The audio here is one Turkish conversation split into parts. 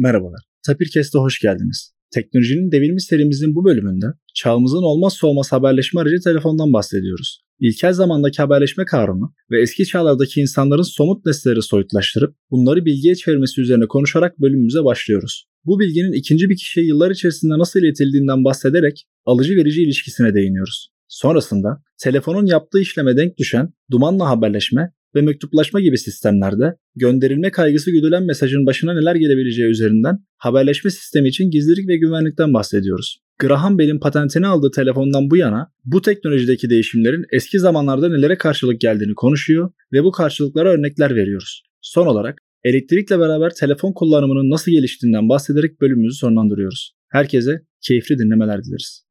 Merhabalar. Tapirkes'te hoş geldiniz. Teknolojinin devinimi serimizin bu bölümünde çağımızın olmazsa olmaz haberleşme aracı telefondan bahsediyoruz. İlkel zamandaki haberleşme kavramı ve eski çağlardaki insanların somut nesneleri soyutlaştırıp bunları bilgiye çevirmesi üzerine konuşarak bölümümüze başlıyoruz. Bu bilginin ikinci bir kişiye yıllar içerisinde nasıl iletildiğinden bahsederek alıcı verici ilişkisine değiniyoruz. Sonrasında telefonun yaptığı işleme denk düşen dumanla haberleşme ve mektuplaşma gibi sistemlerde gönderilme kaygısı güdülen mesajın başına neler gelebileceği üzerinden haberleşme sistemi için gizlilik ve güvenlikten bahsediyoruz. Graham Bell'in patentini aldığı telefondan bu yana bu teknolojideki değişimlerin eski zamanlarda nelere karşılık geldiğini konuşuyor ve bu karşılıklara örnekler veriyoruz. Son olarak elektrikle beraber telefon kullanımının nasıl geliştiğinden bahsederek bölümümüzü sonlandırıyoruz. Herkese keyifli dinlemeler dileriz.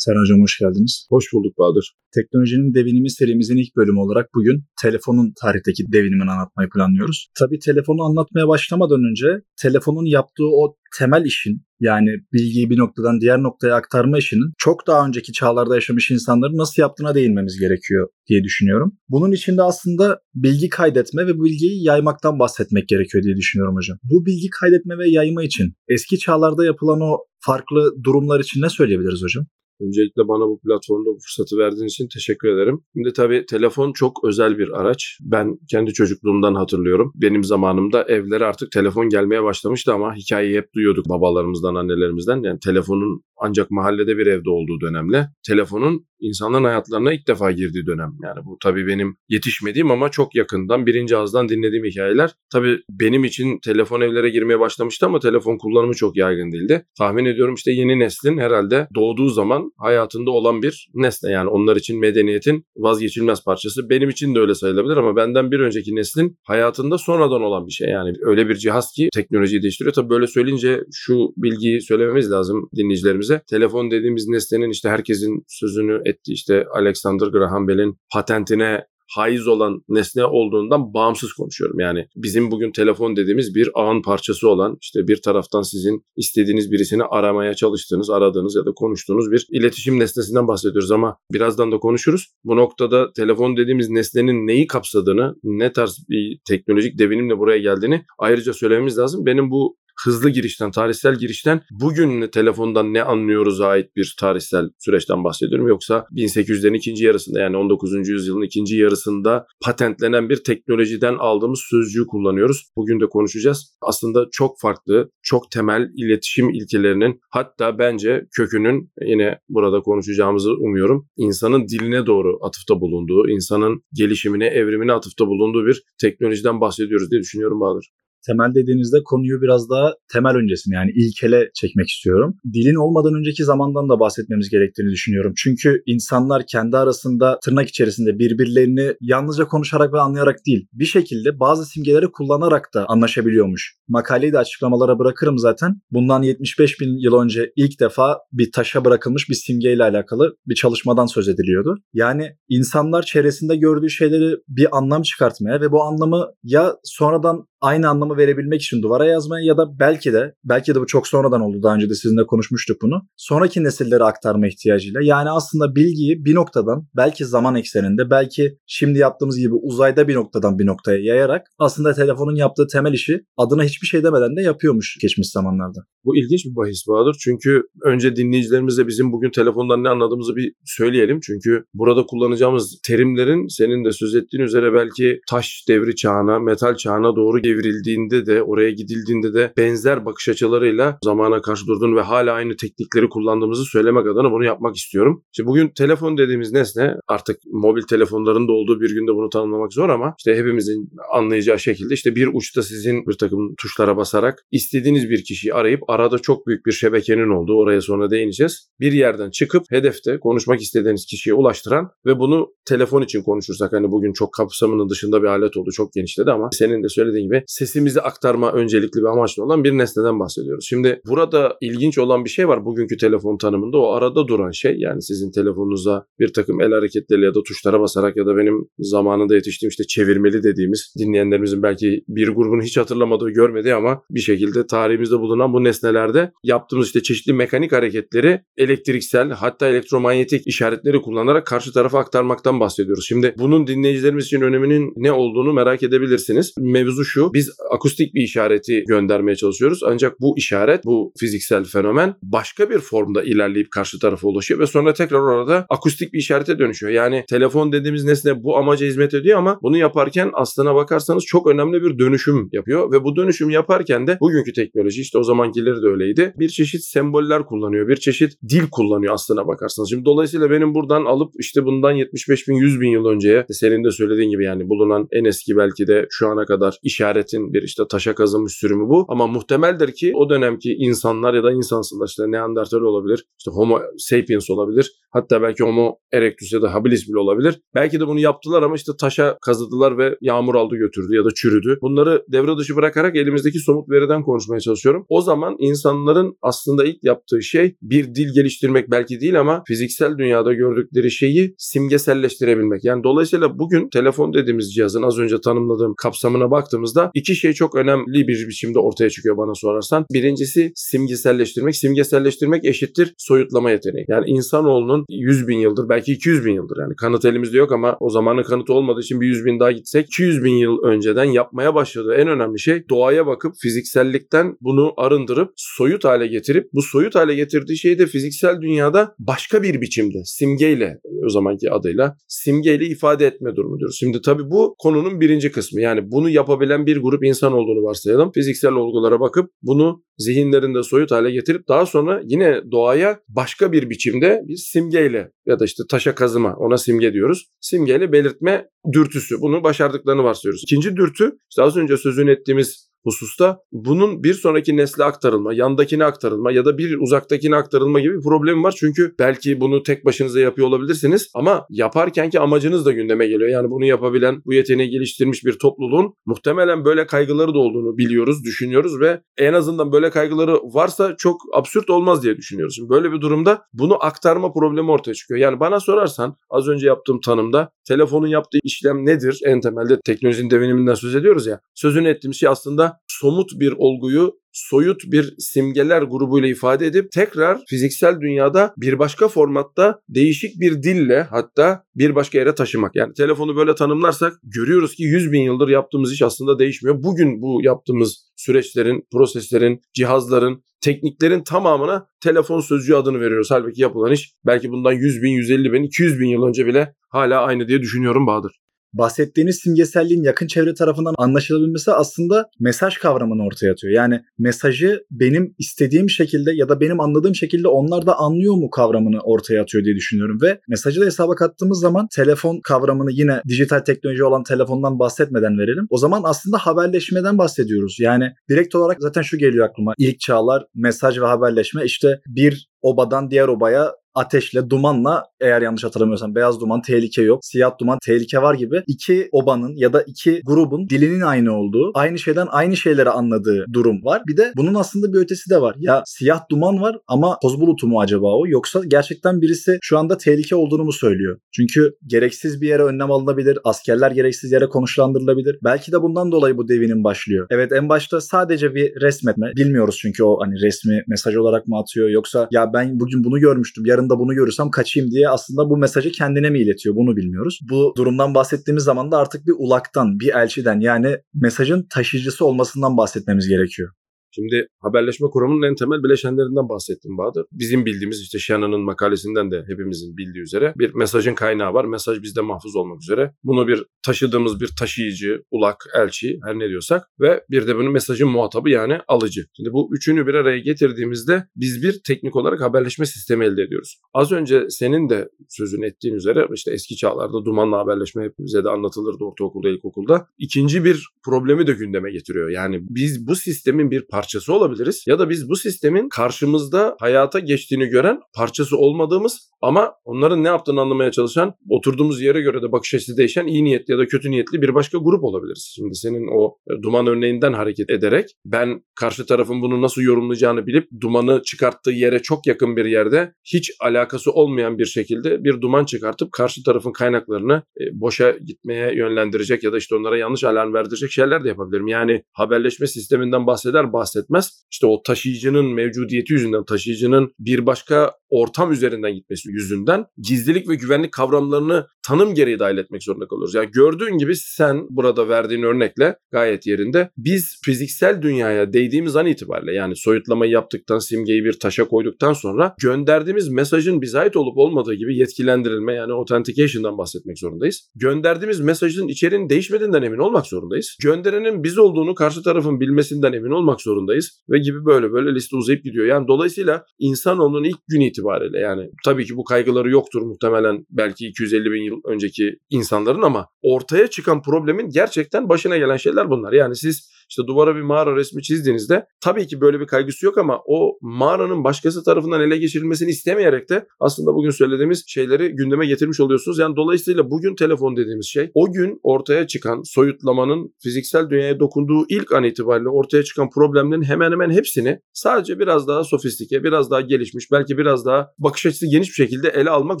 Serhan Hocam hoş geldiniz. Hoş bulduk Bahadır. Teknolojinin devinimi serimizin ilk bölümü olarak bugün telefonun tarihteki devinimini anlatmayı planlıyoruz. Tabii telefonu anlatmaya başlamadan önce telefonun yaptığı o temel işin yani bilgiyi bir noktadan diğer noktaya aktarma işinin çok daha önceki çağlarda yaşamış insanların nasıl yaptığına değinmemiz gerekiyor diye düşünüyorum. Bunun için de aslında bilgi kaydetme ve bilgiyi yaymaktan bahsetmek gerekiyor diye düşünüyorum hocam. Bu bilgi kaydetme ve yayma için eski çağlarda yapılan o farklı durumlar için ne söyleyebiliriz hocam? Öncelikle bana bu platformda bu fırsatı verdiğin için teşekkür ederim. Şimdi tabii telefon çok özel bir araç. Ben kendi çocukluğumdan hatırlıyorum. Benim zamanımda evlere artık telefon gelmeye başlamıştı ama hikayeyi hep duyuyorduk babalarımızdan, annelerimizden. Yani telefonun ancak mahallede bir evde olduğu dönemle telefonun insanların hayatlarına ilk defa girdiği dönem. Yani bu tabii benim yetişmediğim ama çok yakından birinci ağızdan dinlediğim hikayeler. Tabii benim için telefon evlere girmeye başlamıştı ama telefon kullanımı çok yaygın değildi. Tahmin ediyorum işte yeni neslin herhalde doğduğu zaman hayatında olan bir nesne. Yani onlar için medeniyetin vazgeçilmez parçası. Benim için de öyle sayılabilir ama benden bir önceki neslin hayatında sonradan olan bir şey. Yani öyle bir cihaz ki teknolojiyi değiştiriyor. Tabii böyle söyleyince şu bilgiyi söylememiz lazım dinleyicilerimize. Telefon dediğimiz nesnenin işte herkesin sözünü ettiği işte Alexander Graham Bell'in patentine haiz olan nesne olduğundan bağımsız konuşuyorum. Yani bizim bugün telefon dediğimiz bir ağın parçası olan işte bir taraftan sizin istediğiniz birisini aramaya çalıştığınız, aradığınız ya da konuştuğunuz bir iletişim nesnesinden bahsediyoruz ama birazdan da konuşuruz. Bu noktada telefon dediğimiz nesnenin neyi kapsadığını, ne tarz bir teknolojik devinimle buraya geldiğini ayrıca söylememiz lazım. Benim bu hızlı girişten, tarihsel girişten bugün telefondan ne anlıyoruz ait bir tarihsel süreçten bahsediyorum. Yoksa 1800'lerin ikinci yarısında yani 19. yüzyılın ikinci yarısında patentlenen bir teknolojiden aldığımız sözcüğü kullanıyoruz. Bugün de konuşacağız. Aslında çok farklı, çok temel iletişim ilkelerinin hatta bence kökünün yine burada konuşacağımızı umuyorum. insanın diline doğru atıfta bulunduğu, insanın gelişimine, evrimine atıfta bulunduğu bir teknolojiden bahsediyoruz diye düşünüyorum Bahadır temel dediğinizde konuyu biraz daha temel öncesine yani ilkele çekmek istiyorum. Dilin olmadan önceki zamandan da bahsetmemiz gerektiğini düşünüyorum. Çünkü insanlar kendi arasında tırnak içerisinde birbirlerini yalnızca konuşarak ve anlayarak değil bir şekilde bazı simgeleri kullanarak da anlaşabiliyormuş. Makaleyi de açıklamalara bırakırım zaten. Bundan 75 bin yıl önce ilk defa bir taşa bırakılmış bir simgeyle alakalı bir çalışmadan söz ediliyordu. Yani insanlar çevresinde gördüğü şeyleri bir anlam çıkartmaya ve bu anlamı ya sonradan aynı anlamı verebilmek için duvara yazmaya ya da belki de belki de bu çok sonradan oldu daha önce de sizinle konuşmuştuk bunu. Sonraki nesillere aktarma ihtiyacıyla yani aslında bilgiyi bir noktadan belki zaman ekseninde belki şimdi yaptığımız gibi uzayda bir noktadan bir noktaya yayarak aslında telefonun yaptığı temel işi adına hiçbir şey demeden de yapıyormuş geçmiş zamanlarda. Bu ilginç bir bahis Bahadır. Çünkü önce dinleyicilerimize bizim bugün telefondan ne anladığımızı bir söyleyelim. Çünkü burada kullanacağımız terimlerin senin de söz ettiğin üzere belki taş devri çağına, metal çağına doğru devrildiğinde de oraya gidildiğinde de benzer bakış açılarıyla zamana karşı durduğunu ve hala aynı teknikleri kullandığımızı söylemek adına bunu yapmak istiyorum. İşte bugün telefon dediğimiz nesne artık mobil telefonların da olduğu bir günde bunu tanımlamak zor ama işte hepimizin anlayacağı şekilde işte bir uçta sizin bir takım tuşlara basarak istediğiniz bir kişiyi arayıp arada çok büyük bir şebekenin olduğu oraya sonra değineceğiz. Bir yerden çıkıp hedefte konuşmak istediğiniz kişiye ulaştıran ve bunu telefon için konuşursak hani bugün çok kapsamının dışında bir alet oldu çok genişledi ama senin de söylediğin gibi Sesimizi aktarma öncelikli bir amaçlı olan bir nesneden bahsediyoruz. Şimdi burada ilginç olan bir şey var bugünkü telefon tanımında. O arada duran şey yani sizin telefonunuza bir takım el hareketleriyle ya da tuşlara basarak ya da benim zamanında yetiştiğim işte çevirmeli dediğimiz dinleyenlerimizin belki bir grubunu hiç hatırlamadığı görmedi ama bir şekilde tarihimizde bulunan bu nesnelerde yaptığımız işte çeşitli mekanik hareketleri elektriksel hatta elektromanyetik işaretleri kullanarak karşı tarafa aktarmaktan bahsediyoruz. Şimdi bunun dinleyicilerimiz için öneminin ne olduğunu merak edebilirsiniz. Mevzu şu biz akustik bir işareti göndermeye çalışıyoruz ancak bu işaret bu fiziksel fenomen başka bir formda ilerleyip karşı tarafa ulaşıyor ve sonra tekrar orada akustik bir işarete dönüşüyor. Yani telefon dediğimiz nesne bu amaca hizmet ediyor ama bunu yaparken aslına bakarsanız çok önemli bir dönüşüm yapıyor ve bu dönüşüm yaparken de bugünkü teknoloji işte o zamankileri de öyleydi. Bir çeşit semboller kullanıyor, bir çeşit dil kullanıyor aslına bakarsanız. Şimdi dolayısıyla benim buradan alıp işte bundan 75 bin 100 bin yıl önceye senin de söylediğin gibi yani bulunan en eski belki de şu ana kadar işaretin bir işte taşa kazınmış sürümü bu. Ama muhtemeldir ki o dönemki insanlar ya da insansınlar işte Neandertal olabilir, işte Homo sapiens olabilir. Hatta belki Homo erectus ya da habilis bile olabilir. Belki de bunu yaptılar ama işte taşa kazıdılar ve yağmur aldı götürdü ya da çürüdü. Bunları devre dışı bırakarak elimizdeki somut veriden konuşmaya çalışıyorum. O zaman insanların aslında ilk yaptığı şey bir dil geliştirmek belki değil ama fiziksel dünyada gördükleri şeyi simgeselleştirebilmek. Yani dolayısıyla bugün telefon dediğimiz cihazın az önce tanımladığım kapsamına baktığımızda iki şey çok önemli bir biçimde ortaya çıkıyor bana sorarsan. Birincisi simgeselleştirmek. Simgeselleştirmek eşittir soyutlama yeteneği. Yani insanoğlunun 100 bin yıldır belki 200 bin yıldır yani kanıt elimizde yok ama o zamanın kanıtı olmadığı için bir 100 bin daha gitsek 200 bin yıl önceden yapmaya başladığı en önemli şey doğaya bakıp fiziksellikten bunu arındırıp soyut hale getirip bu soyut hale getirdiği şeyi de fiziksel dünyada başka bir biçimde simgeyle o zamanki adıyla simgeyle ifade etme durumudur. Şimdi tabii bu konunun birinci kısmı. Yani bunu yapabilen bir grup insan olduğunu varsayalım. Fiziksel olgulara bakıp bunu zihinlerinde soyut hale getirip daha sonra yine doğaya başka bir biçimde bir simgeyle ya da işte taşa kazıma ona simge diyoruz. Simgeyle belirtme dürtüsü. Bunu başardıklarını varsayıyoruz. İkinci dürtü işte az önce sözünü ettiğimiz hususta bunun bir sonraki nesle aktarılma, yandakine aktarılma ya da bir uzaktakine aktarılma gibi bir problem var. Çünkü belki bunu tek başınıza yapıyor olabilirsiniz ama yaparkenki amacınız da gündeme geliyor. Yani bunu yapabilen, bu yeteneği geliştirmiş bir topluluğun muhtemelen böyle kaygıları da olduğunu biliyoruz, düşünüyoruz ve en azından böyle kaygıları varsa çok absürt olmaz diye düşünüyoruz. Şimdi böyle bir durumda bunu aktarma problemi ortaya çıkıyor. Yani bana sorarsan az önce yaptığım tanımda telefonun yaptığı işlem nedir? En temelde teknolojinin deviniminden söz ediyoruz ya. Sözünü ettiğim şey aslında somut bir olguyu soyut bir simgeler grubuyla ifade edip tekrar fiziksel dünyada bir başka formatta değişik bir dille hatta bir başka yere taşımak. Yani telefonu böyle tanımlarsak görüyoruz ki 100 bin yıldır yaptığımız iş aslında değişmiyor. Bugün bu yaptığımız süreçlerin, proseslerin, cihazların, tekniklerin tamamına telefon sözcüğü adını veriyoruz. Halbuki yapılan iş belki bundan 100 bin, 150 bin, 200 bin yıl önce bile hala aynı diye düşünüyorum Bahadır bahsettiğiniz simgeselliğin yakın çevre tarafından anlaşılabilmesi aslında mesaj kavramını ortaya atıyor. Yani mesajı benim istediğim şekilde ya da benim anladığım şekilde onlar da anlıyor mu kavramını ortaya atıyor diye düşünüyorum ve mesajı da hesaba kattığımız zaman telefon kavramını yine dijital teknoloji olan telefondan bahsetmeden verelim. O zaman aslında haberleşmeden bahsediyoruz. Yani direkt olarak zaten şu geliyor aklıma. İlk çağlar mesaj ve haberleşme işte bir obadan diğer obaya ateşle, dumanla eğer yanlış hatırlamıyorsam beyaz duman tehlike yok, siyah duman tehlike var gibi iki obanın ya da iki grubun dilinin aynı olduğu, aynı şeyden aynı şeyleri anladığı durum var. Bir de bunun aslında bir ötesi de var. Ya siyah duman var ama toz bulutu mu acaba o yoksa gerçekten birisi şu anda tehlike olduğunu mu söylüyor? Çünkü gereksiz bir yere önlem alınabilir, askerler gereksiz yere konuşlandırılabilir. Belki de bundan dolayı bu devinin başlıyor. Evet en başta sadece bir resmetme. Bilmiyoruz çünkü o hani resmi mesaj olarak mı atıyor yoksa ya ben bugün bunu görmüştüm yarın da bunu görürsem kaçayım diye aslında bu mesajı kendine mi iletiyor bunu bilmiyoruz. Bu durumdan bahsettiğimiz zaman da artık bir ulaktan, bir elçiden yani mesajın taşıyıcısı olmasından bahsetmemiz gerekiyor. Şimdi haberleşme kuramının en temel bileşenlerinden bahsettim Bahadır. Bizim bildiğimiz işte Shannon'ın makalesinden de hepimizin bildiği üzere bir mesajın kaynağı var. Mesaj bizde mahfuz olmak üzere. Bunu bir taşıdığımız bir taşıyıcı, ulak, elçi her ne diyorsak ve bir de bunun mesajın muhatabı yani alıcı. Şimdi bu üçünü bir araya getirdiğimizde biz bir teknik olarak haberleşme sistemi elde ediyoruz. Az önce senin de sözünü ettiğin üzere işte eski çağlarda dumanla haberleşme hepimize de anlatılırdı ortaokulda, ilkokulda. İkinci bir problemi de gündeme getiriyor. Yani biz bu sistemin bir parçası parçası olabiliriz ya da biz bu sistemin karşımızda hayata geçtiğini gören parçası olmadığımız ama onların ne yaptığını anlamaya çalışan, oturduğumuz yere göre de bakış açısı değişen iyi niyetli ya da kötü niyetli bir başka grup olabiliriz. Şimdi senin o e, duman örneğinden hareket ederek ben karşı tarafın bunu nasıl yorumlayacağını bilip dumanı çıkarttığı yere çok yakın bir yerde hiç alakası olmayan bir şekilde bir duman çıkartıp karşı tarafın kaynaklarını e, boşa gitmeye yönlendirecek ya da işte onlara yanlış alarm verdirecek şeyler de yapabilirim. Yani haberleşme sisteminden bahseder bahsetmez işte o taşıyıcının mevcudiyeti yüzünden taşıyıcının bir başka ortam üzerinden gitmesi yüzünden gizlilik ve güvenlik kavramlarını tanım gereği dahil etmek zorunda kalıyoruz. Yani gördüğün gibi sen burada verdiğin örnekle gayet yerinde biz fiziksel dünyaya değdiğimiz an itibariyle yani soyutlamayı yaptıktan simgeyi bir taşa koyduktan sonra gönderdiğimiz mesajın bize ait olup olmadığı gibi yetkilendirilme yani authentication'dan bahsetmek zorundayız. Gönderdiğimiz mesajın içeriğinin değişmediğinden emin olmak zorundayız. Gönderenin biz olduğunu karşı tarafın bilmesinden emin olmak zorundayız ve gibi böyle böyle liste uzayıp gidiyor. Yani dolayısıyla insanoğlunun ilk gün itibariyle yani tabii ki bu kaygıları yoktur muhtemelen belki 250 bin yıl önceki insanların ama ortaya çıkan problemin gerçekten başına gelen şeyler bunlar. Yani siz işte duvara bir mağara resmi çizdiğinizde tabii ki böyle bir kaygısı yok ama o mağaranın başkası tarafından ele geçirilmesini istemeyerek de aslında bugün söylediğimiz şeyleri gündeme getirmiş oluyorsunuz. Yani dolayısıyla bugün telefon dediğimiz şey o gün ortaya çıkan soyutlamanın fiziksel dünyaya dokunduğu ilk an itibariyle ortaya çıkan problemlerin hemen hemen hepsini sadece biraz daha sofistike, biraz daha gelişmiş, belki biraz daha bakış açısı geniş bir şekilde ele almak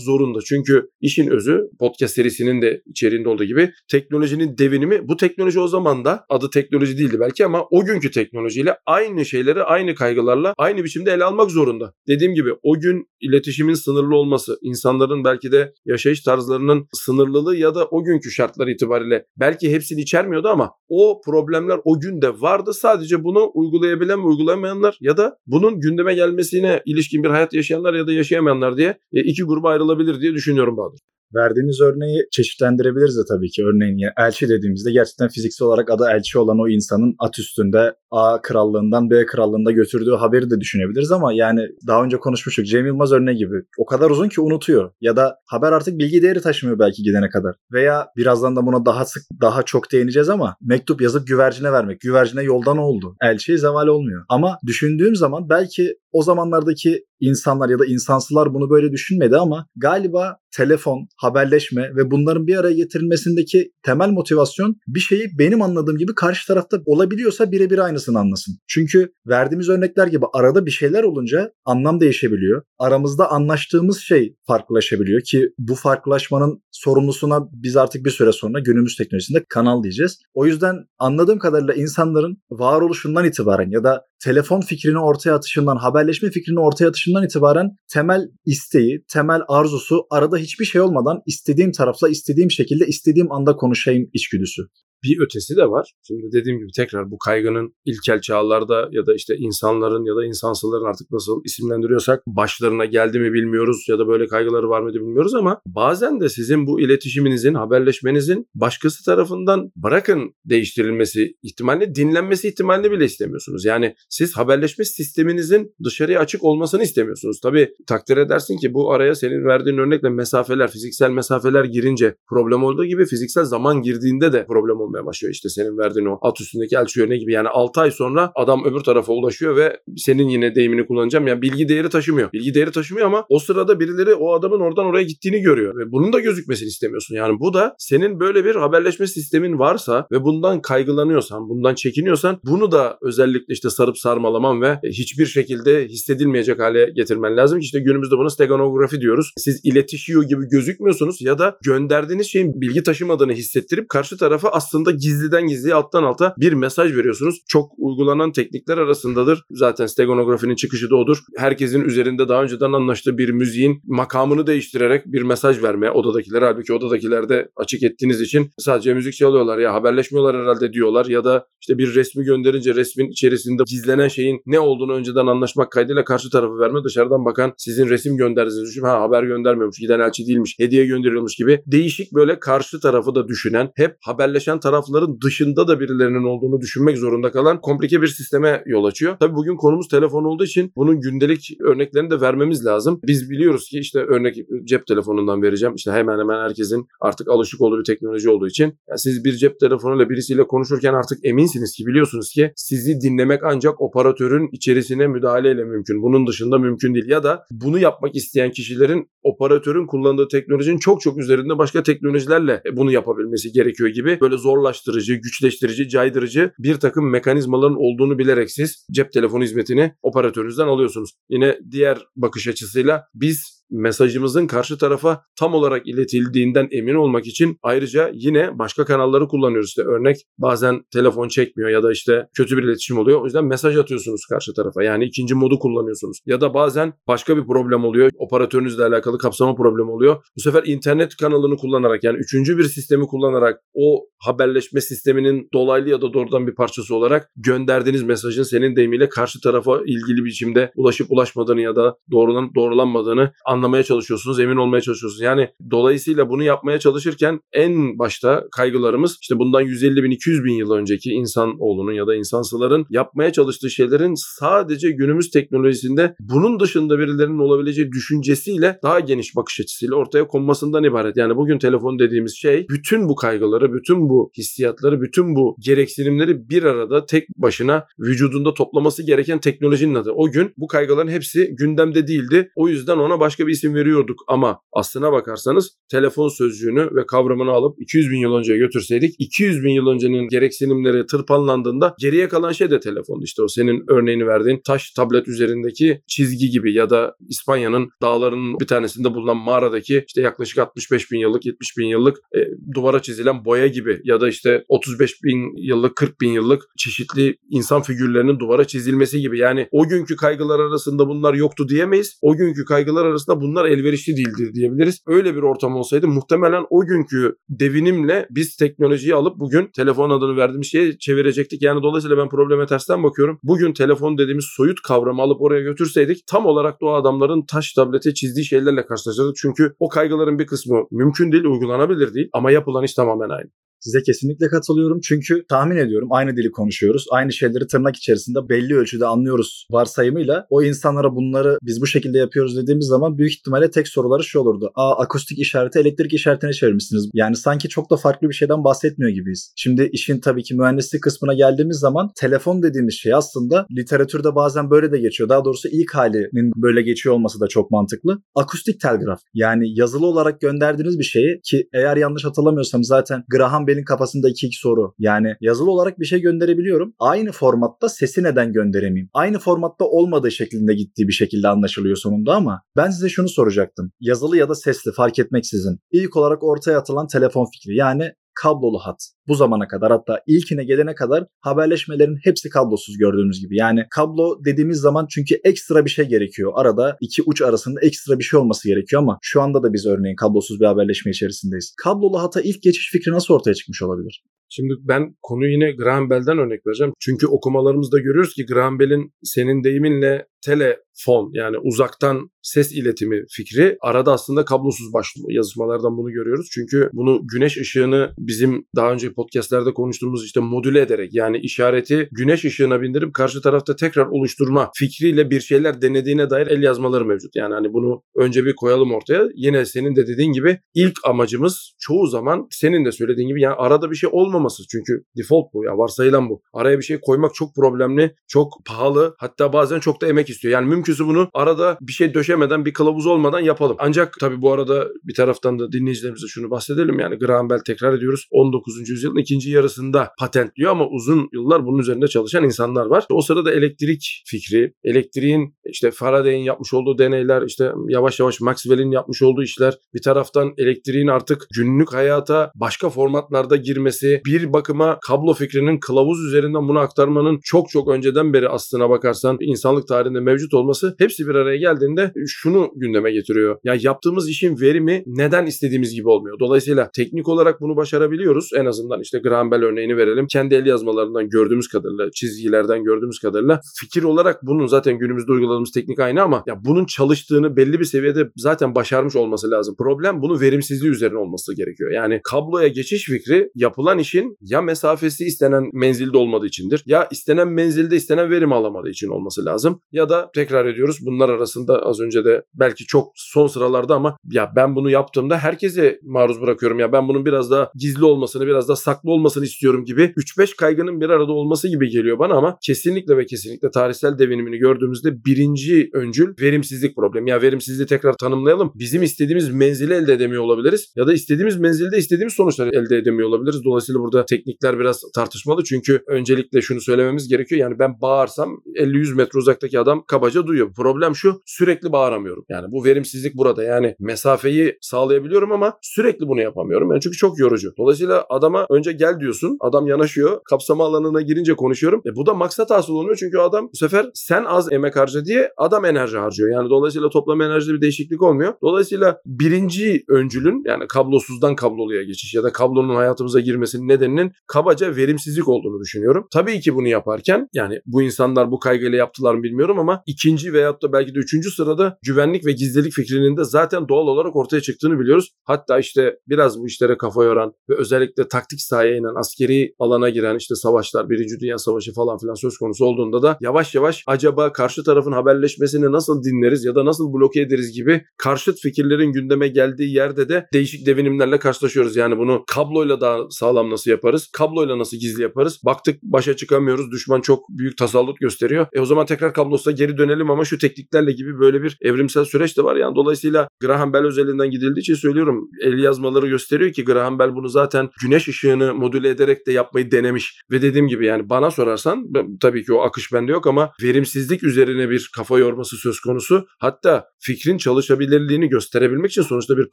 zorunda. Çünkü işin özü podcast serisinin de içeriğinde olduğu gibi teknolojinin devinimi bu teknoloji o zaman da adı teknoloji değildi belki ama o günkü teknolojiyle aynı şeyleri aynı kaygılarla aynı biçimde ele almak zorunda. Dediğim gibi o gün iletişimin sınırlı olması, insanların belki de yaşayış tarzlarının sınırlılığı ya da o günkü şartlar itibariyle belki hepsini içermiyordu ama o problemler o günde vardı. Sadece bunu uygulayabilen ve uygulamayanlar ya da bunun gündeme gelmesine ilişkin bir hayat yaşayanlar ya da yaşayamayanlar diye e, iki gruba ayrılabilir diye düşünüyorum Bahadır. Verdiğiniz örneği çeşitlendirebiliriz de tabii ki. Örneğin elçi dediğimizde gerçekten fiziksel olarak adı elçi olan o insanın at üstünde A krallığından B krallığında götürdüğü haberi de düşünebiliriz ama yani daha önce konuşmuştuk. Cem Yılmaz örneği gibi. O kadar uzun ki unutuyor. Ya da haber artık bilgi değeri taşımıyor belki gidene kadar. Veya birazdan da buna daha sık daha çok değineceğiz ama mektup yazıp güvercine vermek. Güvercine yoldan oldu. Elçiye zeval olmuyor. Ama düşündüğüm zaman belki o zamanlardaki insanlar ya da insansılar bunu böyle düşünmedi ama galiba telefon, haberleşme ve bunların bir araya getirilmesindeki temel motivasyon bir şeyi benim anladığım gibi karşı tarafta olabiliyorsa birebir aynısını anlasın. Çünkü verdiğimiz örnekler gibi arada bir şeyler olunca anlam değişebiliyor. Aramızda anlaştığımız şey farklılaşabiliyor ki bu farklılaşmanın sorumlusuna biz artık bir süre sonra günümüz teknolojisinde kanal diyeceğiz. O yüzden anladığım kadarıyla insanların varoluşundan itibaren ya da telefon fikrini ortaya atışından, haberleşme fikrini ortaya atışından itibaren temel isteği, temel arzusu arada hiçbir şey olmadan istediğim tarafla istediğim şekilde istediğim anda konuşayım içgüdüsü bir ötesi de var. Şimdi dediğim gibi tekrar bu kaygının ilkel çağlarda ya da işte insanların ya da insansıların artık nasıl isimlendiriyorsak başlarına geldi mi bilmiyoruz ya da böyle kaygıları var mıydı bilmiyoruz ama bazen de sizin bu iletişiminizin, haberleşmenizin başkası tarafından bırakın değiştirilmesi ihtimalini, dinlenmesi ihtimalini bile istemiyorsunuz. Yani siz haberleşme sisteminizin dışarıya açık olmasını istemiyorsunuz. Tabii takdir edersin ki bu araya senin verdiğin örnekle mesafeler, fiziksel mesafeler girince problem olduğu gibi fiziksel zaman girdiğinde de problem oluyor olmaya başlıyor. İşte senin verdiğin o at üstündeki elçi örneği gibi. Yani 6 ay sonra adam öbür tarafa ulaşıyor ve senin yine deyimini kullanacağım. Yani bilgi değeri taşımıyor. Bilgi değeri taşımıyor ama o sırada birileri o adamın oradan oraya gittiğini görüyor. Ve bunun da gözükmesini istemiyorsun. Yani bu da senin böyle bir haberleşme sistemin varsa ve bundan kaygılanıyorsan, bundan çekiniyorsan bunu da özellikle işte sarıp sarmalaman ve hiçbir şekilde hissedilmeyecek hale getirmen lazım işte günümüzde buna steganografi diyoruz. Siz iletişiyor gibi gözükmüyorsunuz ya da gönderdiğiniz şeyin bilgi taşımadığını hissettirip karşı tarafa aslında aslında gizliden gizliye alttan alta bir mesaj veriyorsunuz. Çok uygulanan teknikler arasındadır. Zaten steganografinin çıkışı da odur. Herkesin üzerinde daha önceden anlaştığı bir müziğin makamını değiştirerek bir mesaj verme odadakilere. Halbuki odadakiler de açık ettiğiniz için sadece müzik çalıyorlar ya haberleşmiyorlar herhalde diyorlar ya da işte bir resmi gönderince resmin içerisinde gizlenen şeyin ne olduğunu önceden anlaşmak kaydıyla karşı tarafı verme. Dışarıdan bakan sizin resim gönderdiğinizi düşün. Ha haber göndermiyormuş, giden elçi değilmiş, hediye gönderiyormuş gibi değişik böyle karşı tarafı da düşünen, hep haberleşen tarafı tarafların dışında da birilerinin olduğunu düşünmek zorunda kalan komplike bir sisteme yol açıyor. Tabii bugün konumuz telefon olduğu için bunun gündelik örneklerini de vermemiz lazım. Biz biliyoruz ki işte örnek cep telefonundan vereceğim. İşte hemen hemen herkesin artık alışık olduğu bir teknoloji olduğu için yani siz bir cep telefonuyla birisiyle konuşurken artık eminsiniz ki biliyorsunuz ki sizi dinlemek ancak operatörün içerisine müdahaleyle mümkün. Bunun dışında mümkün değil. Ya da bunu yapmak isteyen kişilerin operatörün kullandığı teknolojinin çok çok üzerinde başka teknolojilerle bunu yapabilmesi gerekiyor gibi böyle zorlaştırıcı, güçleştirici, caydırıcı bir takım mekanizmaların olduğunu bilerek siz cep telefonu hizmetini operatörünüzden alıyorsunuz. Yine diğer bakış açısıyla biz mesajımızın karşı tarafa tam olarak iletildiğinden emin olmak için ayrıca yine başka kanalları kullanıyoruz. İşte örnek bazen telefon çekmiyor ya da işte kötü bir iletişim oluyor. O yüzden mesaj atıyorsunuz karşı tarafa. Yani ikinci modu kullanıyorsunuz. Ya da bazen başka bir problem oluyor. Operatörünüzle alakalı kapsama problemi oluyor. Bu sefer internet kanalını kullanarak yani üçüncü bir sistemi kullanarak o haberleşme sisteminin dolaylı ya da doğrudan bir parçası olarak gönderdiğiniz mesajın senin deyimiyle karşı tarafa ilgili biçimde ulaşıp ulaşmadığını ya da doğrulanıp doğrulanmadığını anlamaya çalışıyorsunuz, emin olmaya çalışıyorsunuz. Yani dolayısıyla bunu yapmaya çalışırken en başta kaygılarımız işte bundan 150 bin 200 bin yıl önceki insan oğlunun ya da insansıların yapmaya çalıştığı şeylerin sadece günümüz teknolojisinde bunun dışında birilerinin olabileceği düşüncesiyle daha geniş bakış açısıyla ortaya konmasından ibaret. Yani bugün telefon dediğimiz şey bütün bu kaygıları, bütün bu hissiyatları, bütün bu gereksinimleri bir arada tek başına vücudunda toplaması gereken teknolojinin adı. O gün bu kaygıların hepsi gündemde değildi. O yüzden ona başka bir bir isim veriyorduk ama aslına bakarsanız telefon sözcüğünü ve kavramını alıp 200 bin yıl önceye götürseydik 200 bin yıl öncenin gereksinimleri tırpanlandığında geriye kalan şey de telefon. İşte o senin örneğini verdiğin taş tablet üzerindeki çizgi gibi ya da İspanya'nın dağlarının bir tanesinde bulunan mağaradaki işte yaklaşık 65 bin yıllık 70 bin yıllık e, duvara çizilen boya gibi ya da işte 35 bin yıllık 40 bin yıllık çeşitli insan figürlerinin duvara çizilmesi gibi. Yani o günkü kaygılar arasında bunlar yoktu diyemeyiz. O günkü kaygılar arasında bunlar elverişli değildir diyebiliriz. Öyle bir ortam olsaydı muhtemelen o günkü devinimle biz teknolojiyi alıp bugün telefon adını verdiğimiz şeye çevirecektik. Yani dolayısıyla ben probleme tersten bakıyorum. Bugün telefon dediğimiz soyut kavramı alıp oraya götürseydik tam olarak da adamların taş tablete çizdiği şeylerle karşılaşacaktık. Çünkü o kaygıların bir kısmı mümkün değil, uygulanabilir değil ama yapılan iş tamamen aynı. Size kesinlikle katılıyorum. Çünkü tahmin ediyorum aynı dili konuşuyoruz. Aynı şeyleri tırnak içerisinde belli ölçüde anlıyoruz varsayımıyla. O insanlara bunları biz bu şekilde yapıyoruz dediğimiz zaman büyük ihtimalle tek soruları şu olurdu. Aa akustik işareti elektrik işaretine çevirmişsiniz. Yani sanki çok da farklı bir şeyden bahsetmiyor gibiyiz. Şimdi işin tabii ki mühendislik kısmına geldiğimiz zaman telefon dediğimiz şey aslında literatürde bazen böyle de geçiyor. Daha doğrusu ilk halinin böyle geçiyor olması da çok mantıklı. Akustik telgraf. Yani yazılı olarak gönderdiğiniz bir şeyi ki eğer yanlış hatırlamıyorsam zaten Graham Bell'in kafasında iki iki soru. Yani yazılı olarak bir şey gönderebiliyorum. Aynı formatta sesi neden gönderemeyeyim? Aynı formatta olmadığı şeklinde gittiği bir şekilde anlaşılıyor sonunda ama ben size şunu soracaktım. Yazılı ya da sesli fark etmeksizin. İlk olarak ortaya atılan telefon fikri. Yani kablolu hat. Bu zamana kadar hatta ilkine gelene kadar haberleşmelerin hepsi kablosuz gördüğünüz gibi. Yani kablo dediğimiz zaman çünkü ekstra bir şey gerekiyor. Arada iki uç arasında ekstra bir şey olması gerekiyor ama şu anda da biz örneğin kablosuz bir haberleşme içerisindeyiz. Kablolu hata ilk geçiş fikri nasıl ortaya çıkmış olabilir? Şimdi ben konuyu yine Graham Bell'den örnek vereceğim. Çünkü okumalarımızda görüyoruz ki Graham Bell'in senin deyiminle telefon yani uzaktan ses iletimi fikri arada aslında kablosuz başlıyor. Yazışmalardan bunu görüyoruz. Çünkü bunu güneş ışığını bizim daha önce podcastlerde konuştuğumuz işte modüle ederek yani işareti güneş ışığına bindirip karşı tarafta tekrar oluşturma fikriyle bir şeyler denediğine dair el yazmaları mevcut. Yani hani bunu önce bir koyalım ortaya. Yine senin de dediğin gibi ilk amacımız çoğu zaman senin de söylediğin gibi yani arada bir şey olmaması. Çünkü default bu ya varsayılan bu. Araya bir şey koymak çok problemli, çok pahalı hatta bazen çok da emek istiyor. Yani mümkünse bunu arada bir şey döşemeden, bir kılavuz olmadan yapalım. Ancak tabii bu arada bir taraftan da dinleyicilerimize şunu bahsedelim. Yani Graham Bell tekrar ediyoruz 19. yüzyılın ikinci yarısında patentliyor ama uzun yıllar bunun üzerinde çalışan insanlar var. O sırada elektrik fikri, elektriğin işte Faraday'in yapmış olduğu deneyler, işte yavaş yavaş Maxwell'in yapmış olduğu işler, bir taraftan elektriğin artık günlük hayata başka formatlarda girmesi, bir bakıma kablo fikrinin kılavuz üzerinden bunu aktarmanın çok çok önceden beri aslına bakarsan insanlık tarihinde mevcut olması hepsi bir araya geldiğinde şunu gündeme getiriyor. Ya yaptığımız işin verimi neden istediğimiz gibi olmuyor? Dolayısıyla teknik olarak bunu başarabiliyoruz. En azından işte Graham Bell örneğini verelim. Kendi el yazmalarından gördüğümüz kadarıyla, çizgilerden gördüğümüz kadarıyla fikir olarak bunun zaten günümüzde uyguladığımız teknik aynı ama ya bunun çalıştığını belli bir seviyede zaten başarmış olması lazım. Problem bunun verimsizliği üzerine olması gerekiyor. Yani kabloya geçiş fikri yapılan işin ya mesafesi istenen menzilde olmadığı içindir ya istenen menzilde istenen verim alamadığı için olması lazım ya da tekrar ediyoruz bunlar arasında az önce de belki çok son sıralarda ama ya ben bunu yaptığımda herkese maruz bırakıyorum ya ben bunun biraz daha gizli olmasını biraz daha saklı olmasını istiyorum gibi 3-5 kaygının bir arada olması gibi geliyor bana ama kesinlikle ve kesinlikle tarihsel devinimini gördüğümüzde birinci öncül verimsizlik problemi. Ya verimsizliği tekrar tanımlayalım. Bizim istediğimiz menzili elde edemiyor olabiliriz ya da istediğimiz menzilde istediğimiz sonuçları elde edemiyor olabiliriz. Dolayısıyla burada teknikler biraz tartışmalı çünkü öncelikle şunu söylememiz gerekiyor. Yani ben bağırsam 50-100 metre uzaktaki adam kabaca duyuyor. Problem şu sürekli bağıramıyorum. Yani bu verimsizlik burada. Yani mesafeyi sağlayabiliyorum ama sürekli bunu yapamıyorum. Yani çünkü çok yorucu. Dolayısıyla adama önce gel diyorsun. Adam yanaşıyor. Kapsama alanına girince konuşuyorum. E bu da maksat hasıl olmuyor. Çünkü adam bu sefer sen az emek harca diye adam enerji harcıyor. Yani dolayısıyla toplam enerjide bir değişiklik olmuyor. Dolayısıyla birinci öncülün yani kablosuzdan kabloluya geçiş ya da kablonun hayatımıza girmesinin nedeninin kabaca verimsizlik olduğunu düşünüyorum. Tabii ki bunu yaparken yani bu insanlar bu kaygıyla yaptılar mı bilmiyorum ama ikinci veyahut da belki de üçüncü sırada güvenlik ve gizlilik fikrinin de zaten doğal olarak ortaya çıktığını biliyoruz. Hatta işte biraz bu işlere kafa yoran ve özellikle taktik sahaya inen, askeri alana giren işte savaşlar, Birinci Dünya Savaşı falan filan söz konusu olduğunda da yavaş yavaş acaba karşı tarafın haberleşmesini nasıl dinleriz ya da nasıl bloke ederiz gibi karşıt fikirlerin gündeme geldiği yerde de değişik devinimlerle karşılaşıyoruz. Yani bunu kabloyla daha sağlam nasıl yaparız? Kabloyla nasıl gizli yaparız? Baktık başa çıkamıyoruz. Düşman çok büyük tasallut gösteriyor. E o zaman tekrar kablosuna geri dönelim ama şu tekniklerle gibi böyle bir evrimsel süreç de var. Yani dolayısıyla Graham Bell özelinden gidildiği için söylüyorum. El yazmaları gösteriyor ki Graham Bell bunu zaten güneş ışığını modüle ederek de yapmayı denemiş. Ve dediğim gibi yani bana sorarsan tabii ki o akış bende yok ama verimsizlik üzerine bir kafa yorması söz konusu. Hatta fikrin çalışabilirliğini gösterebilmek için sonuçta bir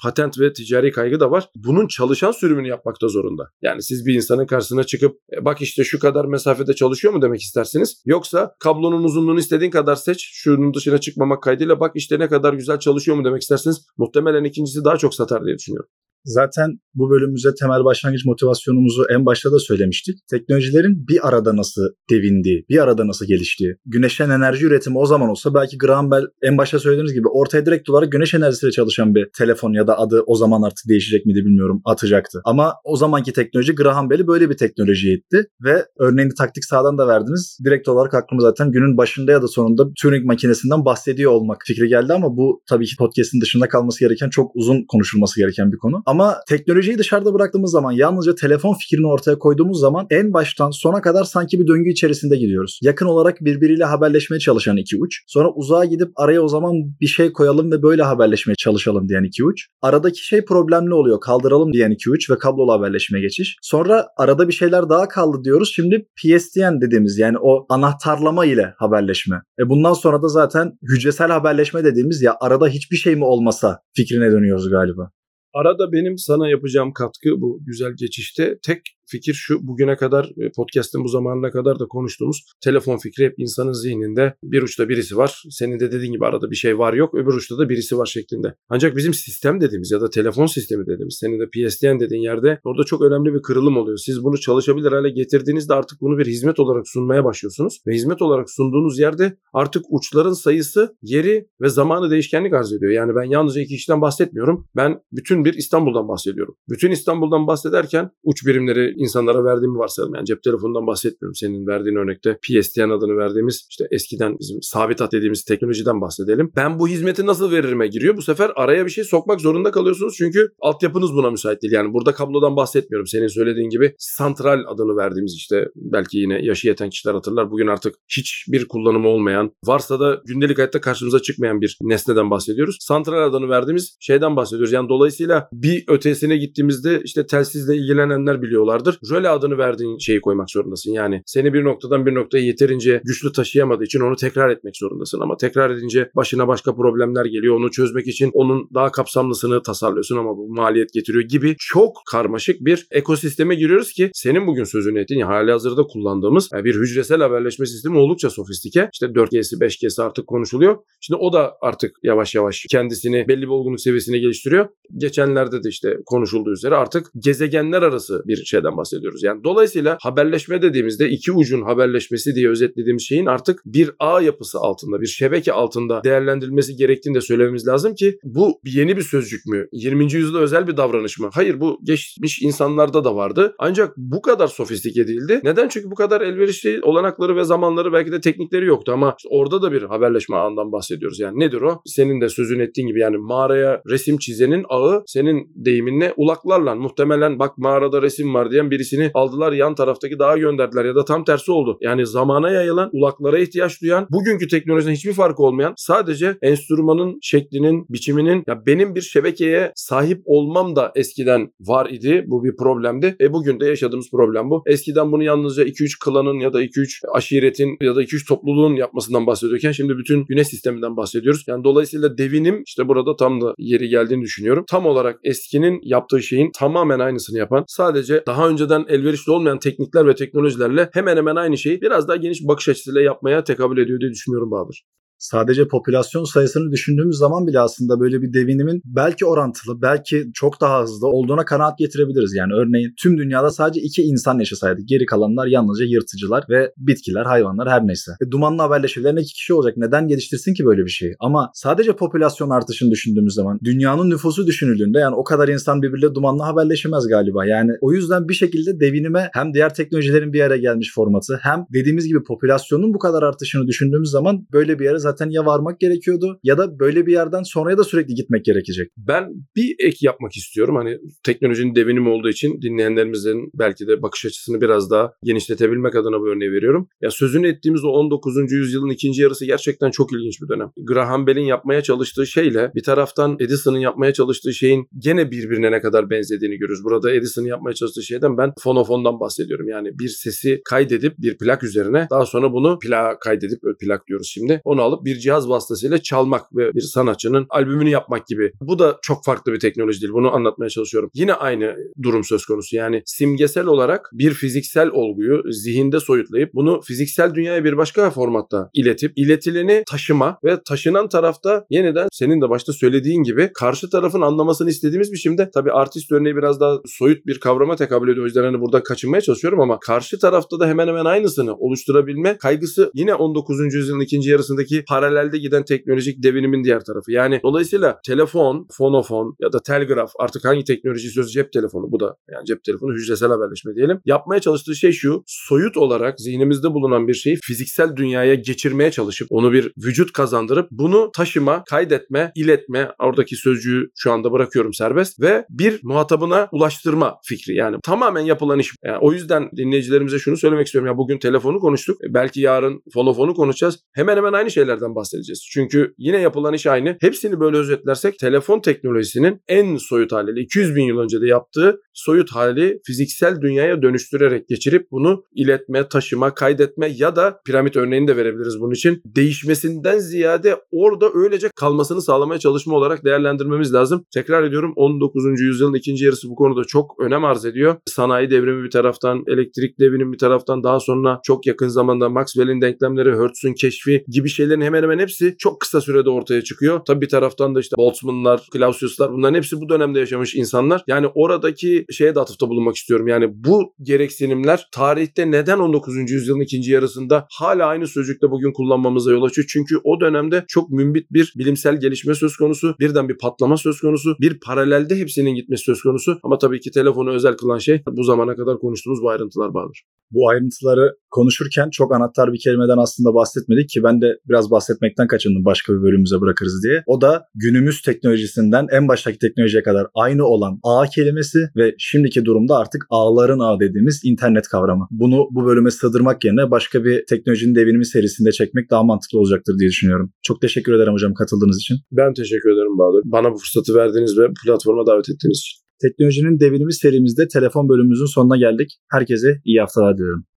patent ve ticari kaygı da var. Bunun çalışan sürümünü yapmakta zorunda. Yani siz bir insanın karşısına çıkıp e, bak işte şu kadar mesafede çalışıyor mu demek istersiniz? Yoksa kablonun uzunluğunu istediğin kadar seç. Şunun dışına çıkmamak kaydıyla bak işte ne kadar güzel çalışıyor mu demek isterseniz muhtemelen ikincisi daha çok satar diye düşünüyorum. Zaten bu bölümümüze temel başlangıç motivasyonumuzu en başta da söylemiştik. Teknolojilerin bir arada nasıl devindiği, bir arada nasıl geliştiği. Güneşten enerji üretimi o zaman olsa belki Graham Bell en başta söylediğiniz gibi ortaya direkt olarak güneş enerjisiyle çalışan bir telefon ya da adı o zaman artık değişecek miydi bilmiyorum atacaktı. Ama o zamanki teknoloji Graham Bell'i böyle bir teknolojiye itti ve örneğini taktik sağdan da verdiniz. Direkt olarak aklıma zaten günün başında ya da sonunda Turing makinesinden bahsediyor olmak fikri geldi ama bu tabii ki podcast'in dışında kalması gereken çok uzun konuşulması gereken bir konu. Ama teknolojiyi dışarıda bıraktığımız zaman yalnızca telefon fikrini ortaya koyduğumuz zaman en baştan sona kadar sanki bir döngü içerisinde gidiyoruz. Yakın olarak birbiriyle haberleşmeye çalışan iki uç. Sonra uzağa gidip araya o zaman bir şey koyalım ve böyle haberleşmeye çalışalım diyen iki uç. Aradaki şey problemli oluyor. Kaldıralım diyen iki uç ve kablolu haberleşmeye geçiş. Sonra arada bir şeyler daha kaldı diyoruz. Şimdi PSTN dediğimiz yani o anahtarlama ile haberleşme. E bundan sonra da zaten hücresel haberleşme dediğimiz ya arada hiçbir şey mi olmasa fikrine dönüyoruz galiba. Arada benim sana yapacağım katkı bu güzel geçişte tek fikir şu bugüne kadar e, podcast'ın bu zamanına kadar da konuştuğumuz telefon fikri hep insanın zihninde bir uçta birisi var. Senin de dediğin gibi arada bir şey var yok öbür uçta da birisi var şeklinde. Ancak bizim sistem dediğimiz ya da telefon sistemi dediğimiz senin de PSTN dediğin yerde orada çok önemli bir kırılım oluyor. Siz bunu çalışabilir hale getirdiğinizde artık bunu bir hizmet olarak sunmaya başlıyorsunuz. Ve hizmet olarak sunduğunuz yerde artık uçların sayısı, yeri ve zamanı değişkenlik arz ediyor. Yani ben yalnızca iki kişiden bahsetmiyorum. Ben bütün bir İstanbul'dan bahsediyorum. Bütün İstanbul'dan bahsederken uç birimleri insanlara verdiğimi varsayalım. Yani cep telefonundan bahsetmiyorum. Senin verdiğin örnekte PSTN adını verdiğimiz işte eskiden bizim sabit hat dediğimiz teknolojiden bahsedelim. Ben bu hizmeti nasıl veririme giriyor. Bu sefer araya bir şey sokmak zorunda kalıyorsunuz. Çünkü altyapınız buna müsait değil. Yani burada kablodan bahsetmiyorum. Senin söylediğin gibi santral adını verdiğimiz işte belki yine yaşı yeten kişiler hatırlar. Bugün artık hiçbir kullanımı olmayan varsa da gündelik hayatta karşımıza çıkmayan bir nesneden bahsediyoruz. Santral adını verdiğimiz şeyden bahsediyoruz. Yani dolayısıyla bir ötesine gittiğimizde işte telsizle ilgilenenler biliyorlardı vardır. Röle adını verdiğin şeyi koymak zorundasın. Yani seni bir noktadan bir noktaya yeterince güçlü taşıyamadığı için onu tekrar etmek zorundasın. Ama tekrar edince başına başka problemler geliyor. Onu çözmek için onun daha kapsamlısını tasarlıyorsun ama bu maliyet getiriyor gibi çok karmaşık bir ekosisteme giriyoruz ki senin bugün sözünü ettiğin hali hazırda kullandığımız bir hücresel haberleşme sistemi oldukça sofistike. İşte 4G'si 5G'si artık konuşuluyor. Şimdi o da artık yavaş yavaş kendisini belli bir olgunluk seviyesine geliştiriyor. Geçenlerde de işte konuşulduğu üzere artık gezegenler arası bir şeyden bahsediyoruz. Yani dolayısıyla haberleşme dediğimizde iki ucun haberleşmesi diye özetlediğimiz şeyin artık bir ağ yapısı altında, bir şebeke altında değerlendirilmesi gerektiğini de söylememiz lazım ki bu yeni bir sözcük mü? 20. yüzyılda özel bir davranış mı? Hayır bu geçmiş insanlarda da vardı. Ancak bu kadar sofistike değildi. Neden? Çünkü bu kadar elverişli olanakları ve zamanları belki de teknikleri yoktu ama işte orada da bir haberleşme ağından bahsediyoruz. Yani nedir o? Senin de sözün ettiğin gibi yani mağaraya resim çizenin ağı senin deyiminle ulaklarla muhtemelen bak mağarada resim var birisini aldılar yan taraftaki dağa gönderdiler ya da tam tersi oldu. Yani zamana yayılan ulaklara ihtiyaç duyan bugünkü teknolojiden hiçbir farkı olmayan sadece enstrümanın şeklinin biçiminin ya benim bir şebekeye sahip olmam da eskiden var idi. Bu bir problemdi. E bugün de yaşadığımız problem bu. Eskiden bunu yalnızca 2-3 klanın ya da 2-3 aşiretin ya da 2-3 topluluğun yapmasından bahsediyorken şimdi bütün güneş sisteminden bahsediyoruz. Yani dolayısıyla devinim işte burada tam da yeri geldiğini düşünüyorum. Tam olarak eskinin yaptığı şeyin tamamen aynısını yapan sadece daha önceden elverişli olmayan teknikler ve teknolojilerle hemen hemen aynı şeyi biraz daha geniş bakış açısıyla yapmaya tekabül ediyor diye düşünüyorum Bahadır sadece popülasyon sayısını düşündüğümüz zaman bile aslında böyle bir devinimin belki orantılı, belki çok daha hızlı olduğuna kanaat getirebiliriz. Yani örneğin tüm dünyada sadece iki insan yaşasaydı. Geri kalanlar yalnızca yırtıcılar ve bitkiler, hayvanlar her neyse. E, dumanlı haberleşmelerine iki kişi olacak. Neden geliştirsin ki böyle bir şeyi? Ama sadece popülasyon artışını düşündüğümüz zaman dünyanın nüfusu düşünüldüğünde yani o kadar insan birbiriyle dumanlı haberleşemez galiba. Yani o yüzden bir şekilde devinime hem diğer teknolojilerin bir yere gelmiş formatı hem dediğimiz gibi popülasyonun bu kadar artışını düşündüğümüz zaman böyle bir yere zaten ya varmak gerekiyordu ya da böyle bir yerden sonraya da sürekli gitmek gerekecek. Ben bir ek yapmak istiyorum. Hani teknolojinin devinim olduğu için dinleyenlerimizin belki de bakış açısını biraz daha genişletebilmek adına bu örneği veriyorum. Ya sözünü ettiğimiz o 19. yüzyılın ikinci yarısı gerçekten çok ilginç bir dönem. Graham Bell'in yapmaya çalıştığı şeyle bir taraftan Edison'ın yapmaya çalıştığı şeyin gene birbirine ne kadar benzediğini görüyoruz. Burada Edison'ın yapmaya çalıştığı şeyden ben fonofondan bahsediyorum. Yani bir sesi kaydedip bir plak üzerine daha sonra bunu plak kaydedip plak diyoruz şimdi. Onu alıp bir cihaz vasıtasıyla çalmak ve bir sanatçının albümünü yapmak gibi. Bu da çok farklı bir teknoloji değil. Bunu anlatmaya çalışıyorum. Yine aynı durum söz konusu. Yani simgesel olarak bir fiziksel olguyu zihinde soyutlayıp bunu fiziksel dünyaya bir başka formatta iletip iletileni taşıma ve taşınan tarafta yeniden senin de başta söylediğin gibi karşı tarafın anlamasını istediğimiz biçimde tabii artist örneği biraz daha soyut bir kavrama tekabül ediyor. O yüzden hani burada kaçınmaya çalışıyorum ama karşı tarafta da hemen hemen aynısını oluşturabilme kaygısı yine 19. yüzyılın ikinci yarısındaki paralelde giden teknolojik devinimin diğer tarafı. Yani dolayısıyla telefon, fonofon ya da telgraf artık hangi teknoloji sözü cep telefonu bu da yani cep telefonu hücresel haberleşme diyelim. Yapmaya çalıştığı şey şu soyut olarak zihnimizde bulunan bir şeyi fiziksel dünyaya geçirmeye çalışıp onu bir vücut kazandırıp bunu taşıma, kaydetme, iletme oradaki sözcüğü şu anda bırakıyorum serbest ve bir muhatabına ulaştırma fikri. Yani tamamen yapılan iş. Yani o yüzden dinleyicilerimize şunu söylemek istiyorum. Ya bugün telefonu konuştuk. Belki yarın fonofonu konuşacağız. Hemen hemen aynı şeylerden bahsedeceğiz. Çünkü yine yapılan iş aynı. Hepsini böyle özetlersek telefon teknolojisinin en soyut haliyle 200 bin yıl önce de yaptığı soyut hali fiziksel dünyaya dönüştürerek geçirip bunu iletme, taşıma, kaydetme ya da piramit örneğini de verebiliriz bunun için. Değişmesinden ziyade orada öylece kalmasını sağlamaya çalışma olarak değerlendirmemiz lazım. Tekrar ediyorum 19. yüzyılın ikinci yarısı bu konuda çok önem arz ediyor. Sanayi devrimi bir taraftan, elektrik devrimi bir taraftan daha sonra çok yakın zamanda Maxwell'in denklemleri, Hertz'ün keşfi gibi şeylerin hemen hemen hepsi çok kısa sürede ortaya çıkıyor. Tabi bir taraftan da işte Boltzmann'lar, Clausius'lar bunların hepsi bu dönemde yaşamış insanlar. Yani oradaki şeye de atıfta bulunmak istiyorum. Yani bu gereksinimler tarihte neden 19. yüzyılın ikinci yarısında hala aynı sözcükle bugün kullanmamıza yol açıyor? Çünkü o dönemde çok mümbit bir bilimsel gelişme söz konusu. Birden bir patlama söz konusu. Bir paralelde hepsinin gitmesi söz konusu. Ama tabii ki telefonu özel kılan şey bu zamana kadar konuştuğumuz bu ayrıntılar bağlıdır. Bu ayrıntıları konuşurken çok anahtar bir kelimeden aslında bahsetmedik ki ben de biraz bahsetmekten kaçındım başka bir bölümümüze bırakırız diye. O da günümüz teknolojisinden en baştaki teknolojiye kadar aynı olan ağ kelimesi ve şimdiki durumda artık ağların ağı dediğimiz internet kavramı. Bunu bu bölüme sığdırmak yerine başka bir teknolojinin devinimi serisinde çekmek daha mantıklı olacaktır diye düşünüyorum. Çok teşekkür ederim hocam katıldığınız için. Ben teşekkür ederim Bahadır. Bana bu fırsatı verdiğiniz ve platforma davet ettiğiniz için. Teknolojinin devrimi serimizde telefon bölümümüzün sonuna geldik. Herkese iyi haftalar diliyorum.